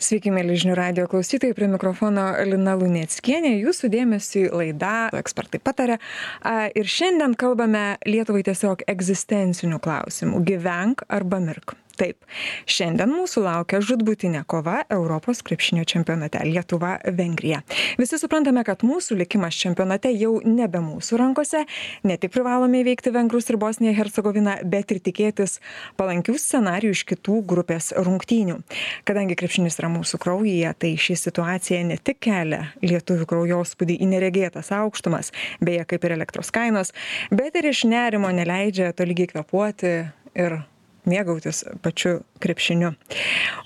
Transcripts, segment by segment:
sveiki mieli žinių radijo klausytojai prie mikrofono lina luneckienė. Jūsų dėmesiui laida ekspertai pataria. A ir šiandien kalbame lietuvai tiesiog egzistenciniu klausimu gyvenk arba mirk taip. Šiandien mūsų laukia žūtbūtinė kova europos krepšinio čempionate lietuva vengrija visi suprantame kad mūsų likimas čempionate jau nebe mūsų rankose. Ne tik privalome įveikti vengrus ir bosniją hercegoviną bet ir tikėtis palankių scenarijų iš kitų grupės rungtynių. Kadangi krepšinis yra mūsų kraujyje tai ši situacija ne tik kelia lietuvių kraujospūdį į neregėtas aukštumas beje kaip ir elektros kainos bet ir iš nerimo neleidžia tolygiai kvėpuoti ir mėgautis pačiu krepšiniu.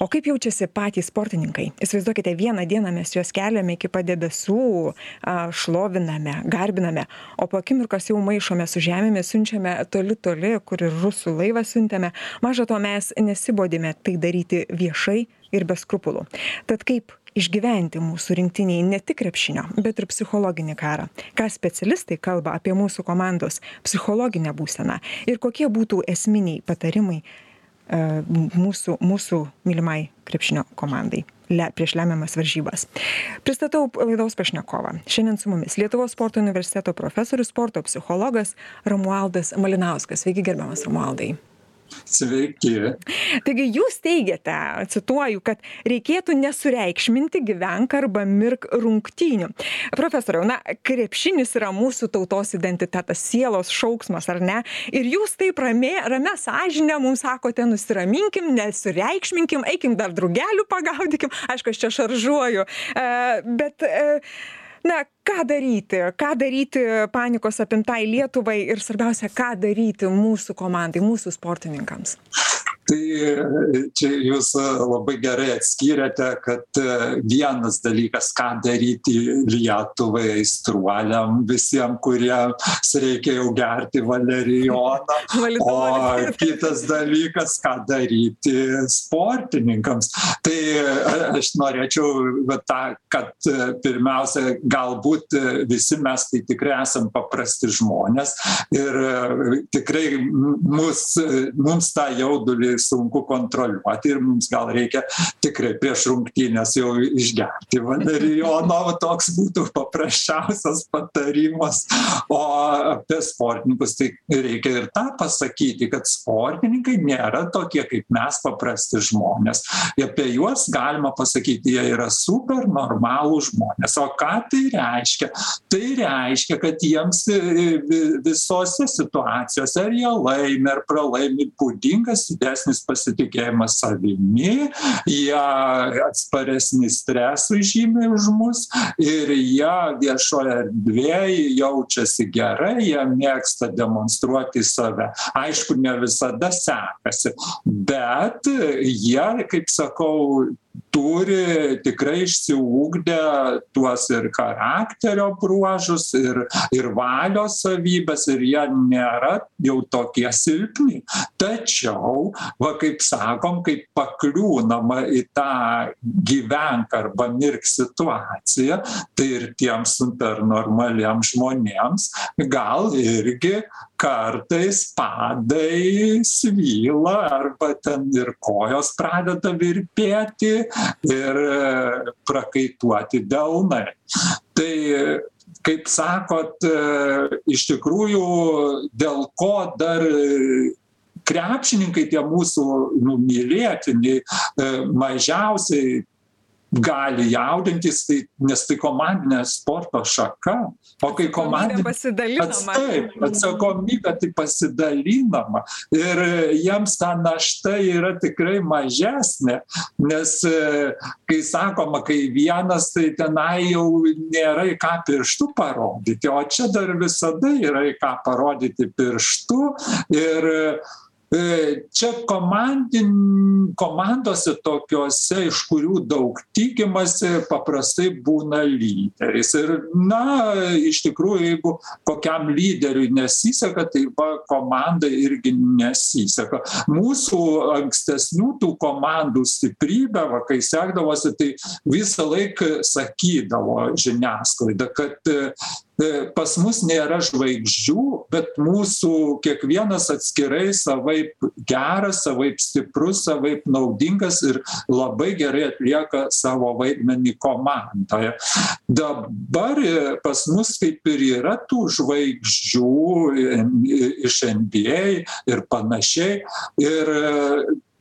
O kaip jaučiasi patys sportininkai? Įsivaizduokite, vieną dieną mes juos keliame iki pat debesų, šloviname, garbiname, o po akimirkos jau maišome su žemėmis, siunčiame toli toli, kur ir rusų laivą siuntėme. Maža to mes nesibodime tai daryti viešai ir be skrupulų. Tad kaip išgyventi mūsų rinktinei ne tik krepšinio bet ir psichologinį karą. Ką specialistai kalba apie mūsų komandos psichologinę būseną ir kokie būtų esminiai patarimai e, mūsų mūsų mylimai krepšinio komandai le prieš lemiamas varžybas. Pristatau laidos pašnekovą. Šiandien su mumis lietuvos sporto universiteto profesorius sporto psichologas romualdas malinauskas. Sveiki gerbiamas romualdai Sveiki. Taigi jūs teigiate, cituoju, kad reikėtų nesureikšminti gyvenk arba mirk rungtynių. Profesoriau, na, krepšinis yra mūsų tautos identitetas, sielos šauksmas, ar ne? Ir jūs taip ramė, ramę sąžinę mums sakote, nusiraminkim, nesureikšminkim, eikim dar drugelių pagaudykim. Aišku, aš čia šaržuoju. Uh, bet uh, na ką daryti? Ką daryti panikos apimtai lietuvai ir svarbiausia ką daryti mūsų komandai mūsų sportininkams tai čia jūs labai gerai atskyrėte kad vienas dalykas ką daryti lietuvai aistruoliam visiem kuriems reikia jau gerti valerijoną o kitas dalykas ką daryti sportininkams. Tai aš norėčiau va tą kad pirmiausia galbūt visi mes tai tikrai esam paprasti žmonės ir tikrai mus mums tą jaudulį sunku kontroliuoti ir mums gal reikia tikrai prieš rungtynes jau išgerti. Valerijono toks būtų paprasčiausias patarimas o apie sportininkus tai reikia ir tą pasakyti kad sportininkai nėra tokie kaip mes paprasti žmonės. Apie juos galima pasakyti jie yra super normalūs žmonės. O ką tai reiškia? Tai reiškia kad jiems visose situacijose ar jie laimi ar pralaimi būdingas didesnis didesnis pasitikėjimas savimi jie atsparesni stresui žymiai už mus ir jie viešoj erdvėj jaučiasi gerai jie mėgsta demonstruoti save. Aišku ne visada sekasi bet jie kaip sakau turi tikrai išsiugdę tuos ir charakterio bruožus ir ir valios savybes ir jie nėra jau tokie silpni. Tačiau va kaip sakom kai pakliūnama į tą gyvenk arba mirk situaciją tai ir tiems supernormaliem žmonėms gal irgi kartais padai svyla arba ten ir kojos pradeda virpėti ir prakaituoti delnai. Tai kaip sakot iš tikrųjų dėl ko dar krepšininkai tie mūsų nu mylėtini mažiausiai gali jaudintis tai nes tai komandinė sporto šaka o kai komandinė ats taip atsakomybė tai pasidalinama. Ir jiems ta našta yra tikrai mažesnė nes kai sakoma kai vienas tai tenai jau nėra į ką pirštu parodyti. O čia dar visada yra į ką parodyti pirštu. Ir čia komandin komandose tokiose iš kurių daug tikimasi paprastai būna lyderis. Ir na iš tikrųjų jeigu kokiam lyderiui nesiseka tai va komandai irgi nesiseka. Mūsų ankstesnių tų komandų stiprybė va kai sekdavosi tai visąlaik sakydavo žiniasklaida kad E, pas mus nėra žvaigždžių, bet mūsų kiekvienas atskirai savaip geras, savaip stiprus, savaip naudingas ir labai gerai atlieka savo vaidmenį komandoje. Dabar e, pas mus kaip ir yra tų žvaigždžių e, iš NBA ir panašiai. Ir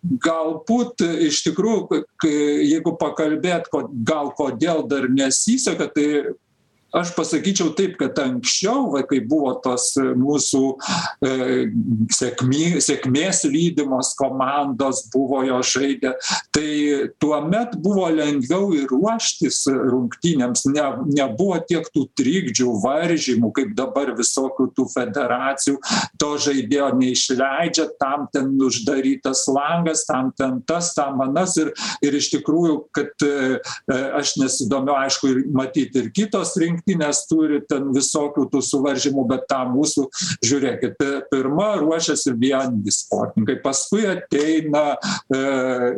galbūt iš tikrųjų, jeigu pakalbėt, gal kodėl dar nesiseka, tai aš pasakyčiau taip kad anksčiau va kai buvo tos e, mūsų e, sėkmi sėkmės lydimos komandos buvo jos žaidė tai tuomet buvo lengviau ir ruoštis rungtynėms. Ne nebuvo tiek tų trikdžių varžymų kaip dabar visokių tų federacijų. To žaidėjo neišleidžia tam ten uždarytas langas tam ten tas tam anas ir ir iš tikrųjų kad e, aš nesidomiu aišku ir matyt ir kitos rink rinktinės turi ten visokių tų suvaržymų bet tą mūsų žiūrėkit pirma ruošiasi vieni sportininkai paskui ateina e,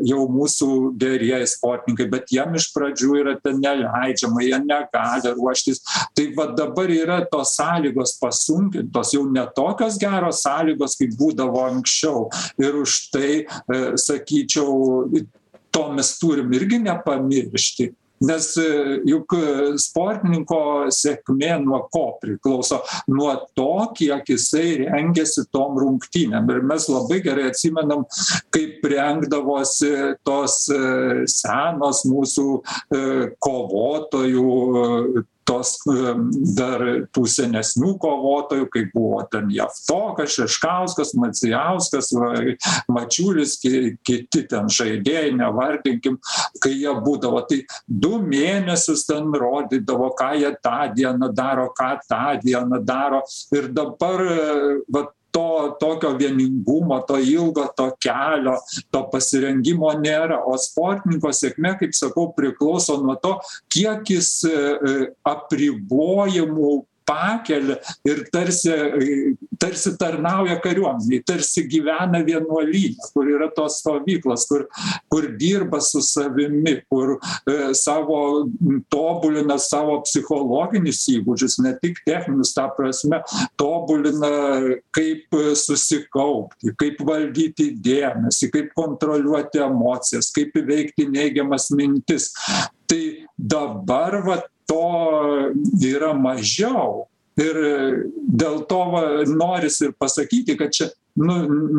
jau mūsų gerieji sportininkai bet jiem iš pradžių yra ten neleidžiama jie negali ruoštis. Tai va dabar yra tos sąlygos pasunkintos jau ne tokios geros sąlygos kaip būdavo anksčiau. Ir už tai e, sakyčiau to mes turim irgi nepamiršti nes e, juk e, sportininko sėkmė nuo ko priklauso? Nuo to kiek jisai rengiasi tom rungtynėm. Ir mes labai gerai atsimenam kaip rengdavosi tos e, senos mūsų kovotojų tos dar tų senesnių kovotojų kaip buvo ten javtokas šeškauskas macijauskas va mačiulis ki kiti ten žaidėjai nevardinkim kai jie būdavo tai du mėnesius ten rodydavo ką jie tą dieną daro ką tą dieną daro. Ir dabar vat to tokio vieningumo to ilgo to kelio to pasirengimo nėra. O sportininko sėkmė kaip sakau priklauso nuo to kiek jis e, e, apribojimų pakelia ir tarsi tarsi tarnauja kariuomenei tarsi gyvena vienuolyne kur yra tos stovyklos kur kur dirba su savimi kur e, savo tobulina savo psichologinius įgūdžius ne tik techninius ta prasme tobulina kaip susikaupti kaip valdyti dėmesį kaip kontroliuoti emocijas kaip įveikti neigiamas mintis. Tai dabar vat to yra mažiau. Ir dėl to va norisi ir pasakyti kad čia nu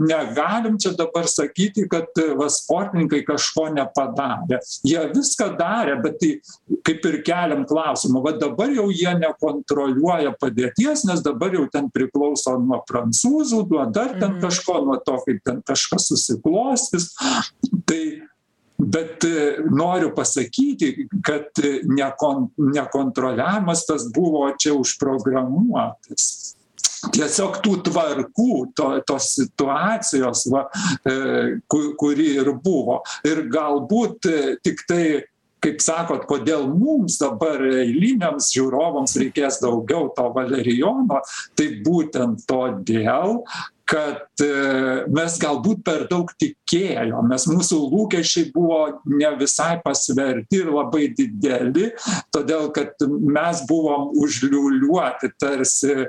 negalim čia dabar sakyti kad va sportininkai kažko nepadarė. Jie viską darė bet tai kaip ir keliam klausimą va dabar jau jie nekontroliuoja padėties nes dabar jau ten priklauso nuo prancūzų nuo dar ten kažko nuo to kaip ten kažkas susiklostys. Tai bet e, noriu pasakyti kad e, nekon nekontroliavimas tas buvo čia užprogramuotas. Tiesiog tų tvarkų to tos situacijos va e, ku kuri ir buvo. Ir galbūt tiktai kaip sakot kodėl mums dabar eiliniams žiūrovams reikės daugiau to valerijono tai būtent todėl kad e, mes galbūt per daug tikėjom nes mūsų lūkesčiai buvo ne visai pasverti ir labai dideli todėl kad mes buvom užliūliuoti tarsi e,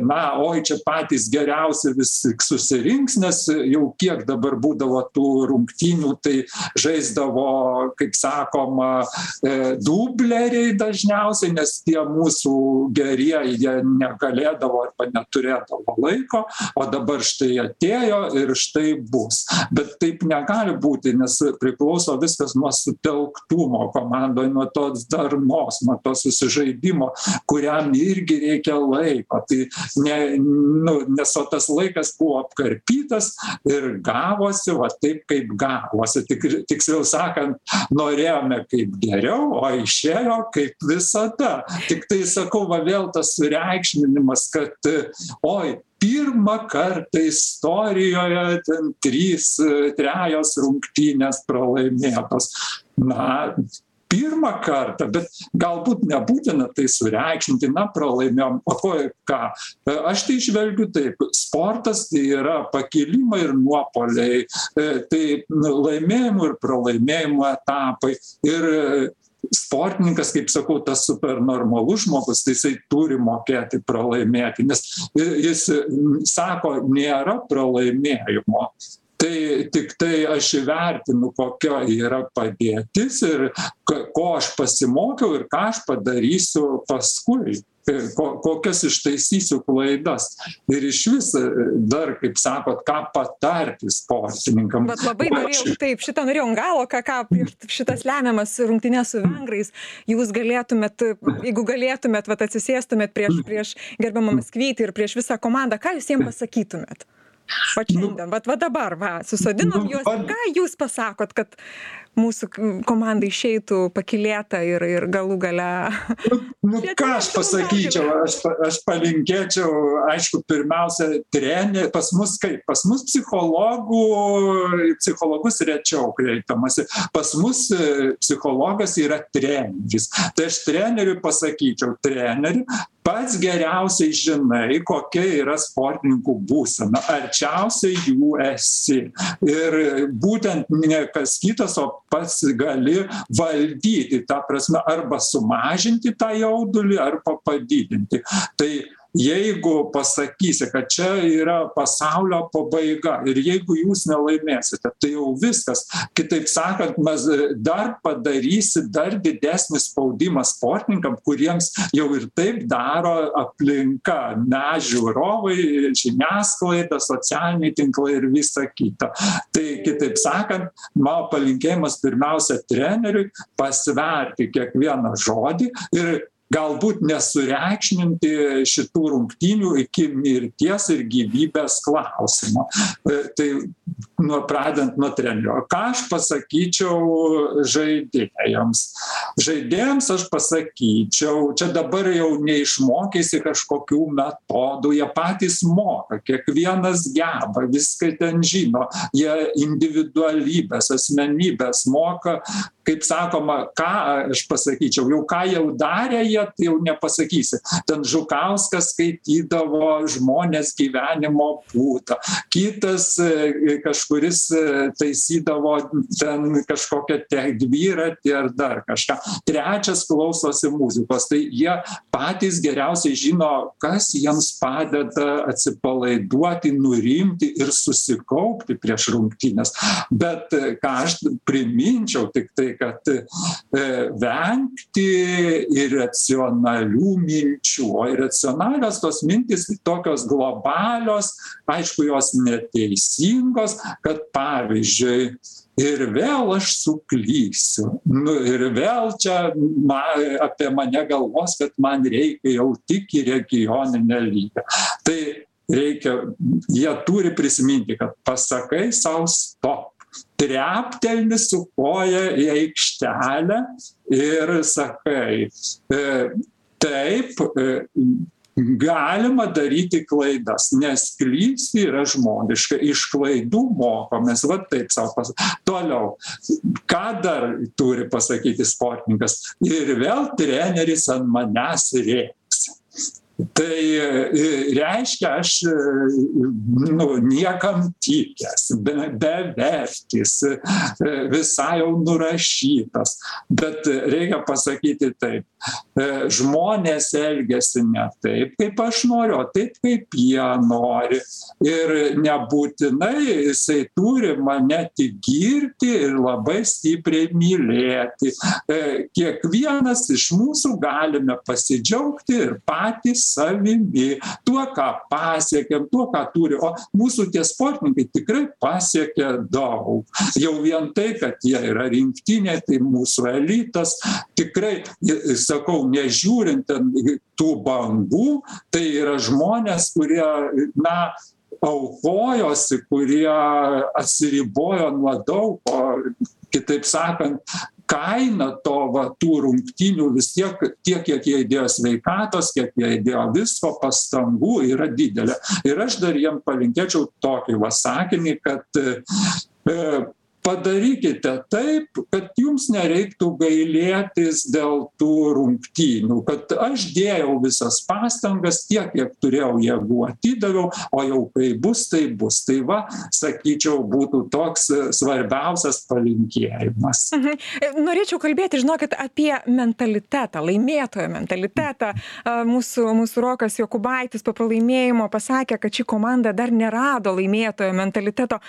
na oi čia patys geriausi vis susirinks nes jau kiek dabar būdavo tų rungtynių tai žaisdavo kaip sakoma e, dubleriai dažniausiai nes tie mūsų gerieji jie negalėdavo arba neturėdavo laiko o dabar dabar štai atėjo ir štai bus. Bet taip negali būti nes priklauso viskas nuo sutelktumo komandoj nuo tos darnos nuo to susižaidimo kuriam irgi reikia laiko. Tai ne nu nes o tas laikas buvo apkarpytas ir gavosi va taip kaip gavosi. Tik tiksliau sakant norėjome kaip geriau o išėjo kaip visada. Tiktai sakau va vėl tas sureikšminimas kad oi pirmą kartą istorijoje ten trys trejos rungtynės pralaimėtos. Na pirmą kartą bet galbūt nebūtina tai sureikšminti na pralaimėjom o ko ką. Aš tai žvelgiu taip sportas tai yra pakilimai ir nuopuoliai tai laimėjimų ir pralaimėjimų etapai. Ir sportininkas kaip sakau tas supernormalus žmogus tai jisai turi mokėti pralaimėti nes jis sako nėra pralaimėjimo. Tai tiktai aš įvertinu kokia yra padėtis ir ko aš pasimokiau ir ką aš padarysiu paskui ko kokias ištaisysiu klaidas. Ir išvis dar kaip sakot ką patarti sportininkam. Vat labai norėjau taip šitą norėjau ant galo ką ką prieš šitas lemiamas rungtynes su vengrais. Jūs galėtumėt jeigu galėtumėt vat atsisėstumėt prieš prieš gerbiamą maskvytį ir prieš visą komandą ką jūs jiem pasakytumėt? Vat šiandien vat va dabar va susodinom juos. ką jūs pasakot kad mūsų komanda išeitų pakylėta ir ir galų gale nu ką aš pasakyčiau? aš aš palinkėčiau aišku pirmiausia trenė pas mus kaip? Pas mus psichologų psichologus rečiau kreipiamasi pas mus psichologas yra treneris. Tai aš treneriui pasakyčiau treneri pats geriausiai žinai kokia yra sportininkų būsena. Arčiausiai jų esi. Ir būtent ne kas kitas o pats gali valdyti ta prasme arba sumažinti tą jaudulį arba padidinti. Tai jeigu pasakysi kad čia yra pasaulio pabaiga ir jeigu jūs nelaimėsite tai jau viskas. Kitaip sakant mes dar padarysi dar didesnį spaudimą sportininkam kuriems jau ir taip daro aplinka mes žiūrovai žiniasklaida socialiniai tinklai ir visa kita. Tai kitaip sakant mano palinkėjimas pirmiausia treneriui pasverti kiekvieną žodį ir galbūt nesureikšminti šitų rungtynių iki mirties ir gyvybės klausimo. Tai nuo pradedant nuo trenerio ką aš pasakyčiau žaidėjams? Žaidėjams aš pasakyčiau čia dabar jau neišmokysi kažkokių metodų jie patys moka kiekvienas geba viską ten žino jie individualybės asmenybės moka kaip sakoma ką aš pasakyčiau jau ką jau darė jie tai jau nepasakysi. Ten žukauskas skaitydavo žmonės gyvenimo būdą. Kitas kažkuris taisydavo ten kažkokią te dviratį ar dar kažką. Trečias klausosi muzikos. Tai jie patys geriausiai žino kas jiems padeda atsipalaiduoti nurimti ir susikaupti prieš rungtynes. Bet ką aš priminčiau tiktai kad vengti iracionalių minčių o iracionalios tos mintys tokios globalios aišku jos neteisingos kad pavyzdžiui ir vėl aš suklysiu nu ir vėl čia ma apie mane galvos kad man reikia jau tik į regioninę lygą. Tai reikia jie turi prisiminti kad pasakai sau stop treptelni su koja į aikštelę ir sakai taip galima daryti klaidas nes klysti yra žmogiška iš klaidų mokomės. Va taip sau pas toliau ką dar turi pasakyti sportininkas? Ir vėl treneris ant manęs rėks tai reiškia aš nu niekam tikęs be bevertis visai jau nurašytas. Bet reikia pasakyti taip žmonės elgiasi ne taip kaip aš noriu o taip kaip jie nori. Ir nebūtinai jisai turi mane tik girti ir labai stipriai mylėti. Kiekvienas iš mūsų galime pasidžiaugti ir patys savimi tuo ką pasiekėm tuo ką turi. O mūsų tie sportininkai tikrai pasiekė daug. Jau vien tai kad jie yra rinktinėj tai mūsų elitas tikrai sakau nežiūrint ten tų bangų tai yra žmonės kurie na aukojosi kurie atsiribojo nuo daug o kitaip sakant kaina to va tų rungtynių vis tiek tiek kiek jie įdėjo sveikatos kiek jie įdėjo visko pastangų yra didelė. Ir aš dar jiem palinkėčiau tokį va sakinį kad padarykite taip kad jums nereiktų gailėtis dėl tų rungtynių kad aš dėjau visas pastangas tiek kiek turėjau jėgų atidaviau o jau kaip bus taip bus. Tai va sakyčiau būtų toks svarbiausias palinkėjimas. Mhm. norėčiau kalbėti žinokit apie mentalitetą laimėtojo mentalitetą. Mūsų mūsų rokas jokubaitis po pralaimėjimo pasakė kad ši komanda dar nerado laimėtojo mentaliteto.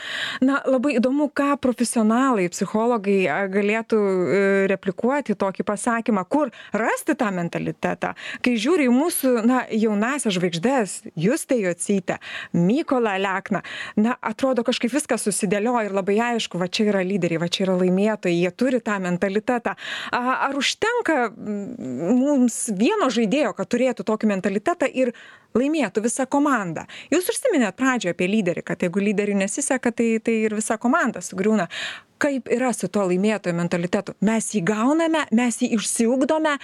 Na labai įdomu ką profesionalai profesionalai psichologai galėtų e, replikuoti tokį pasakymą kur rasti tą mentalitetą. Kai žiūri į mūsų na jaunąsias žvaigždes justę jocytę mykolą alekną na atrodo kažkaip viskas susidėlioja ir labai aišku va čia yra lyderiai va čia yra laimėtojai jie turi tą mentalitetą. Ar užtenka mums vieno žaidėjo kad turėtų tokį mentalitetą ir laimėtų visa komanda jūs užsiminėt pradžioj apie lyderį kad jeigu lyderiui nesiseka tai tai ir visa komanda sugriūna. Kaip yra su tuo laimėtojo mentalitetu? Mes jį gauname mes jį išsiugdome?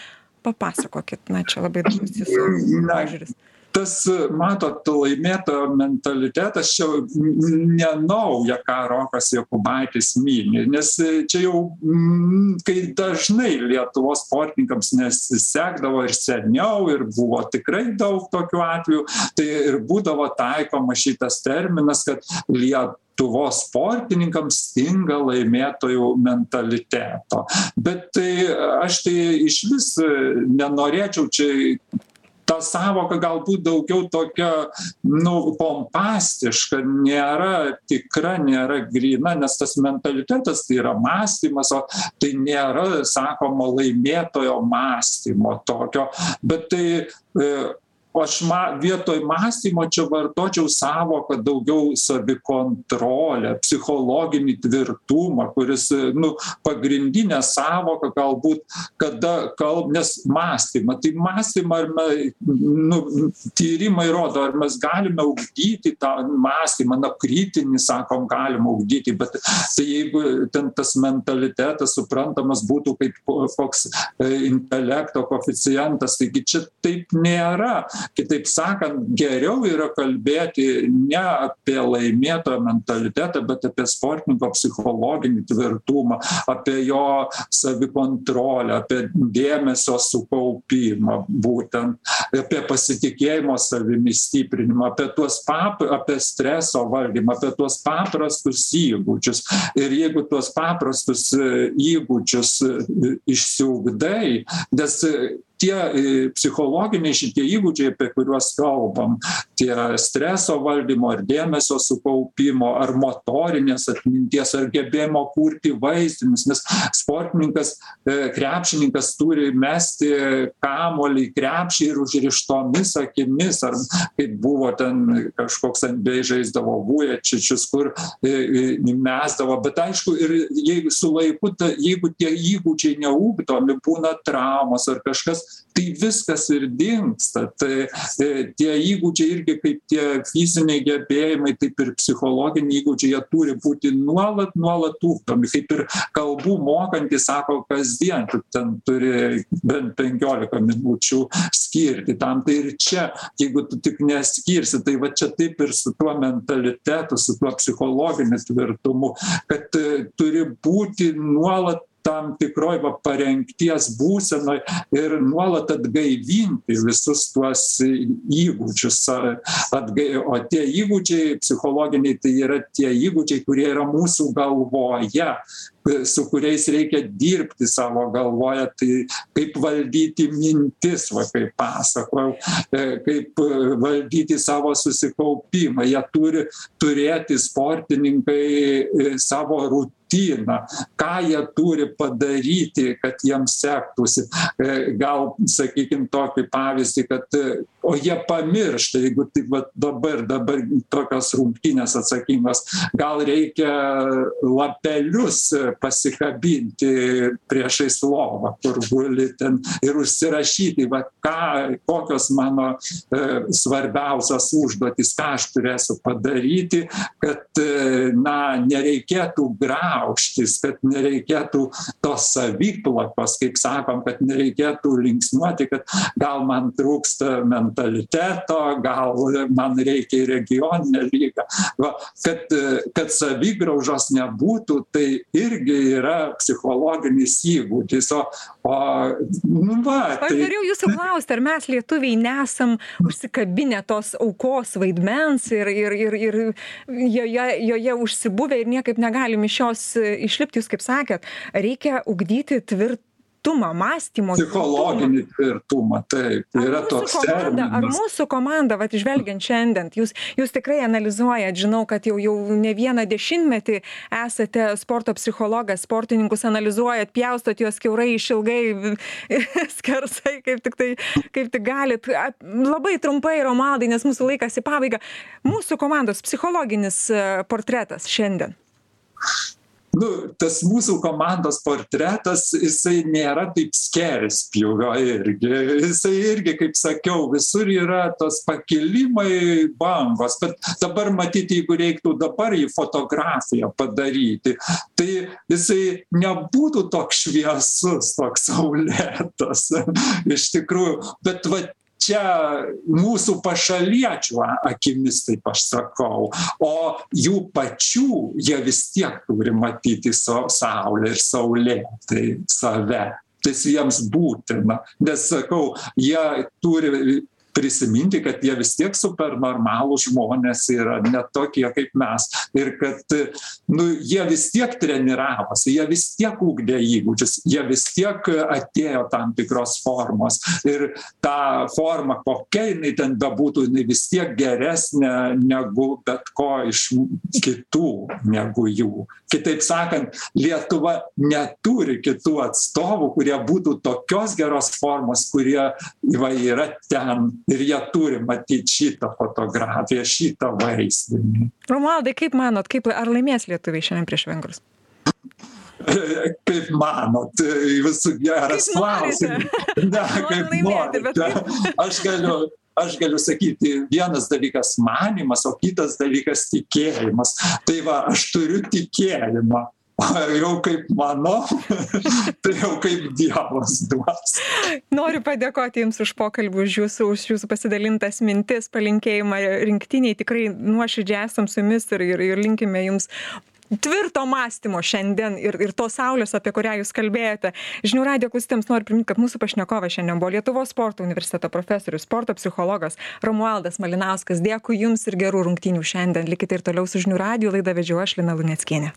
Papasakokit na čia labai įdomus jūsų požiūris tas matot laimėtojo mentalitetas čia ne nauja ką rokas jokubaitis mini nes čia jau kai dažnai lietuvos sportininkams nesisekdavo ir seniau ir buvo tikrai daug tokių atvejų tai ir būdavo taikomas šitas terminas kad lietuvos sportininkams stinga laimėtojų mentaliteto. Bet tai aš tai išvis nenorėčiau čia ta sąvoka galbūt daugiau tokia nu pompastiška nėra tikra nėra gryna nes tas mentalitetas tai yra mąstymas o tai nėra sakoma laimėtojo mąstymo tokio. Bet tai e, aš ma vietoj mąstymo čia vartočiau sąvoką daugiau savikontrolę psichologinį tvirtumą kuris nu pagrindinė sąvoka galbūt kada kal nes mąstymą tai mąstymą ar me nu tyrimai rodo ar mes galime ugdyti tą mąstymą na kritinį sakom galima ugdyti bet tai jeigu ten tas mentalitetas suprantamas būtų kaip koks e, intelekto koeficientas taigi čia taip nėra kitaip sakant geriau yra kalbėti ne apie laimėtojo mentalitetą bet apie sportininko psichologinį tvirtumą apie jo savikontrolę apie dėmesio sukaupimą būtent apie pasitikėjimo savimi stiprinimą apie tuos pap apie streso valdymą apie tuos paprastus įgūdžius. Ir jeigu tuos paprastus įgūdžius išsiugdai nes tie e, psichologiniai šitie įgūdžiai apie kuriuos kalbam tie streso valdymo ir dėmesio sukaupimo ar motorinės atminties ar gebėjimo kurti vaizdinius nes sportininkas e, krepšininkas turi mesti kamuolį į krepšį ir užrištomis akimis ar kaip buvo ten kažkoks nba žaisdavo vujačičius kur e, mesdavo. Bet aišku ir jeigu su laiku jeigu tie įgūdžiai neugdomi būna traumos ar kažkas tai viskas ir dingsta. Tai e, tie įgūdžiai irgi kaip tie fiziniai gebėjimai taip ir psichologiniai įgūdžiai jie turi būti nuolat nuolat ugdomi. Kaip ir kalbų mokantis sako kasdien tu ten turi bent penkiolika minučių skirti tam. Tai ir čia jeigu tu tik neskirsi tai va čia taip ir su tuo mentalitetu su tuo psichologiniu tvirtumu kad e, turi būti nuolat tam tikroj va parengties būsenoj ir nuolat atgaivinti visus tuos įgūdžius atgai o tie įgūdžiai psichologiniai tai yra tie įgūdžiai kurie yra mūsų galvoje su kuriais reikia dirbti savo galvoje tai kaip valdyti mintis va kaip pasakojau e, kaip valdyti savo susikaupimą. Jie turi turėti sportininkai e, savo rutiną ką jie turi padaryti kad jiems sektųsi. E, gal sakykim tokį pavyzdį kad o jie pamiršta jeigu taip vat dabar dabar tokios rungtynės atsakingos gal reikia lapelius pasikabinti priešais lovą kur guli ten ir užsirašyti va ką kokios mano e, svarbiausios užduotys ką aš turėsiu padaryti kad e, na nereikėtų graužtis kad nereikėtų tos saviplakos kaip sakom kad nereikėtų linksniuoti kad gal man trūksta mentaliteto mentaliteto gal man reikia į regioninę lygą. Va kad kad savigraužos nebūtų tai irgi yra psichologinis įgūdis o o nu va aš tai norėjau jūsų klausti ar mes lietuviai nesam užsikabinę tos aukos vaidmens ir ir ir ir joje joje užsibuvę ir niekaip negalim iš jos išlipti jūs kaip sakėt reikia ugdyti tvirtumą mąstymo psichologinį tvirtumą taip yra toks komanda, ar mūsų komanda, vat žvelgiant šiandien, jūs, jūs tikrai analizuojat, žinau, kad jau, jau ne vieną dešimtmetį esate sporto psichologas, sportininkus analizuojat, pjaustot juos keurai išilgai, skersai, kaip tik tai, kaip tik galit. Labai trumpai, Romaldai, nes mūsų laikas į pabaigą. Mūsų komandos psichologinis e, portretas šiandien. Nu tas mūsų komandos portretas jisai nėra taip skerspjūvio irgi. Jisai irgi kaip sakiau visur yra tos pakilimai bangos. Bet dabar matyt jeigu reiktų dabar jį fotografiją padaryti tai jisai nebūtų toks šviesus toks saulėtas iš tikrųjų. Bet va čia mūsų pašaliečių akimis taip aš sakau o jų pačių jie vis tiek turi matyti sa saulę ir saulėtai save. Tas jiems būtina. Nes sakau jie turi prisiminti kad jie vis tiek supernormalūs žmonės yra ne tokie kaip mes. Ir kad nu jie vis tiek treniravosi jie vis tiek ugdė įgūdžius jie vis tiek atėjo tam tikros formos. Ir ta forma kokia jinai ten bebūtų jinai vis tiek geresnė negu bet ko iš kitų negu jų. Kitaip sakant lietuva neturi kitų atstovų kurie būtų tokios geros formos kurie va yra ten ir jie turi matyt šitą fotografiją šitą vaizdinį. Romualdai, kaip manot, kaip, ar laimės lietuviai šiandien prieš vengrus? kaip manot visų geras norite. klausimas. Ne kaip laimėti, bet norite. Aš galiu aš galiu sakyti vienas dalykas manymas o kitas dalykas tikėjimas. Tai va aš turiu tikėjimą o jau kaip manau tai jau kaip dievas duos Noriu padėkoti Jums už pokalbį, už Jūsų, už jūsų pasidalintas mintis, palinkėjimą rinktiniai. Tikrai nuoširdžiai esam su Jumis ir, ir, ir linkime Jums tvirto mąstymo šiandien ir, ir tos saulės, apie kurią Jūs kalbėjote. Žinių radio klausytėms noriu priminti, kad mūsų pašnekovas šiandien buvo Lietuvos sporto universiteto profesorius, sporto psichologas Romualdas Malinauskas. Dėkui Jums ir gerų rungtynių šiandien. Likite ir toliau su žinių radio. Laidą vedžiau aš Lina Luneckienė.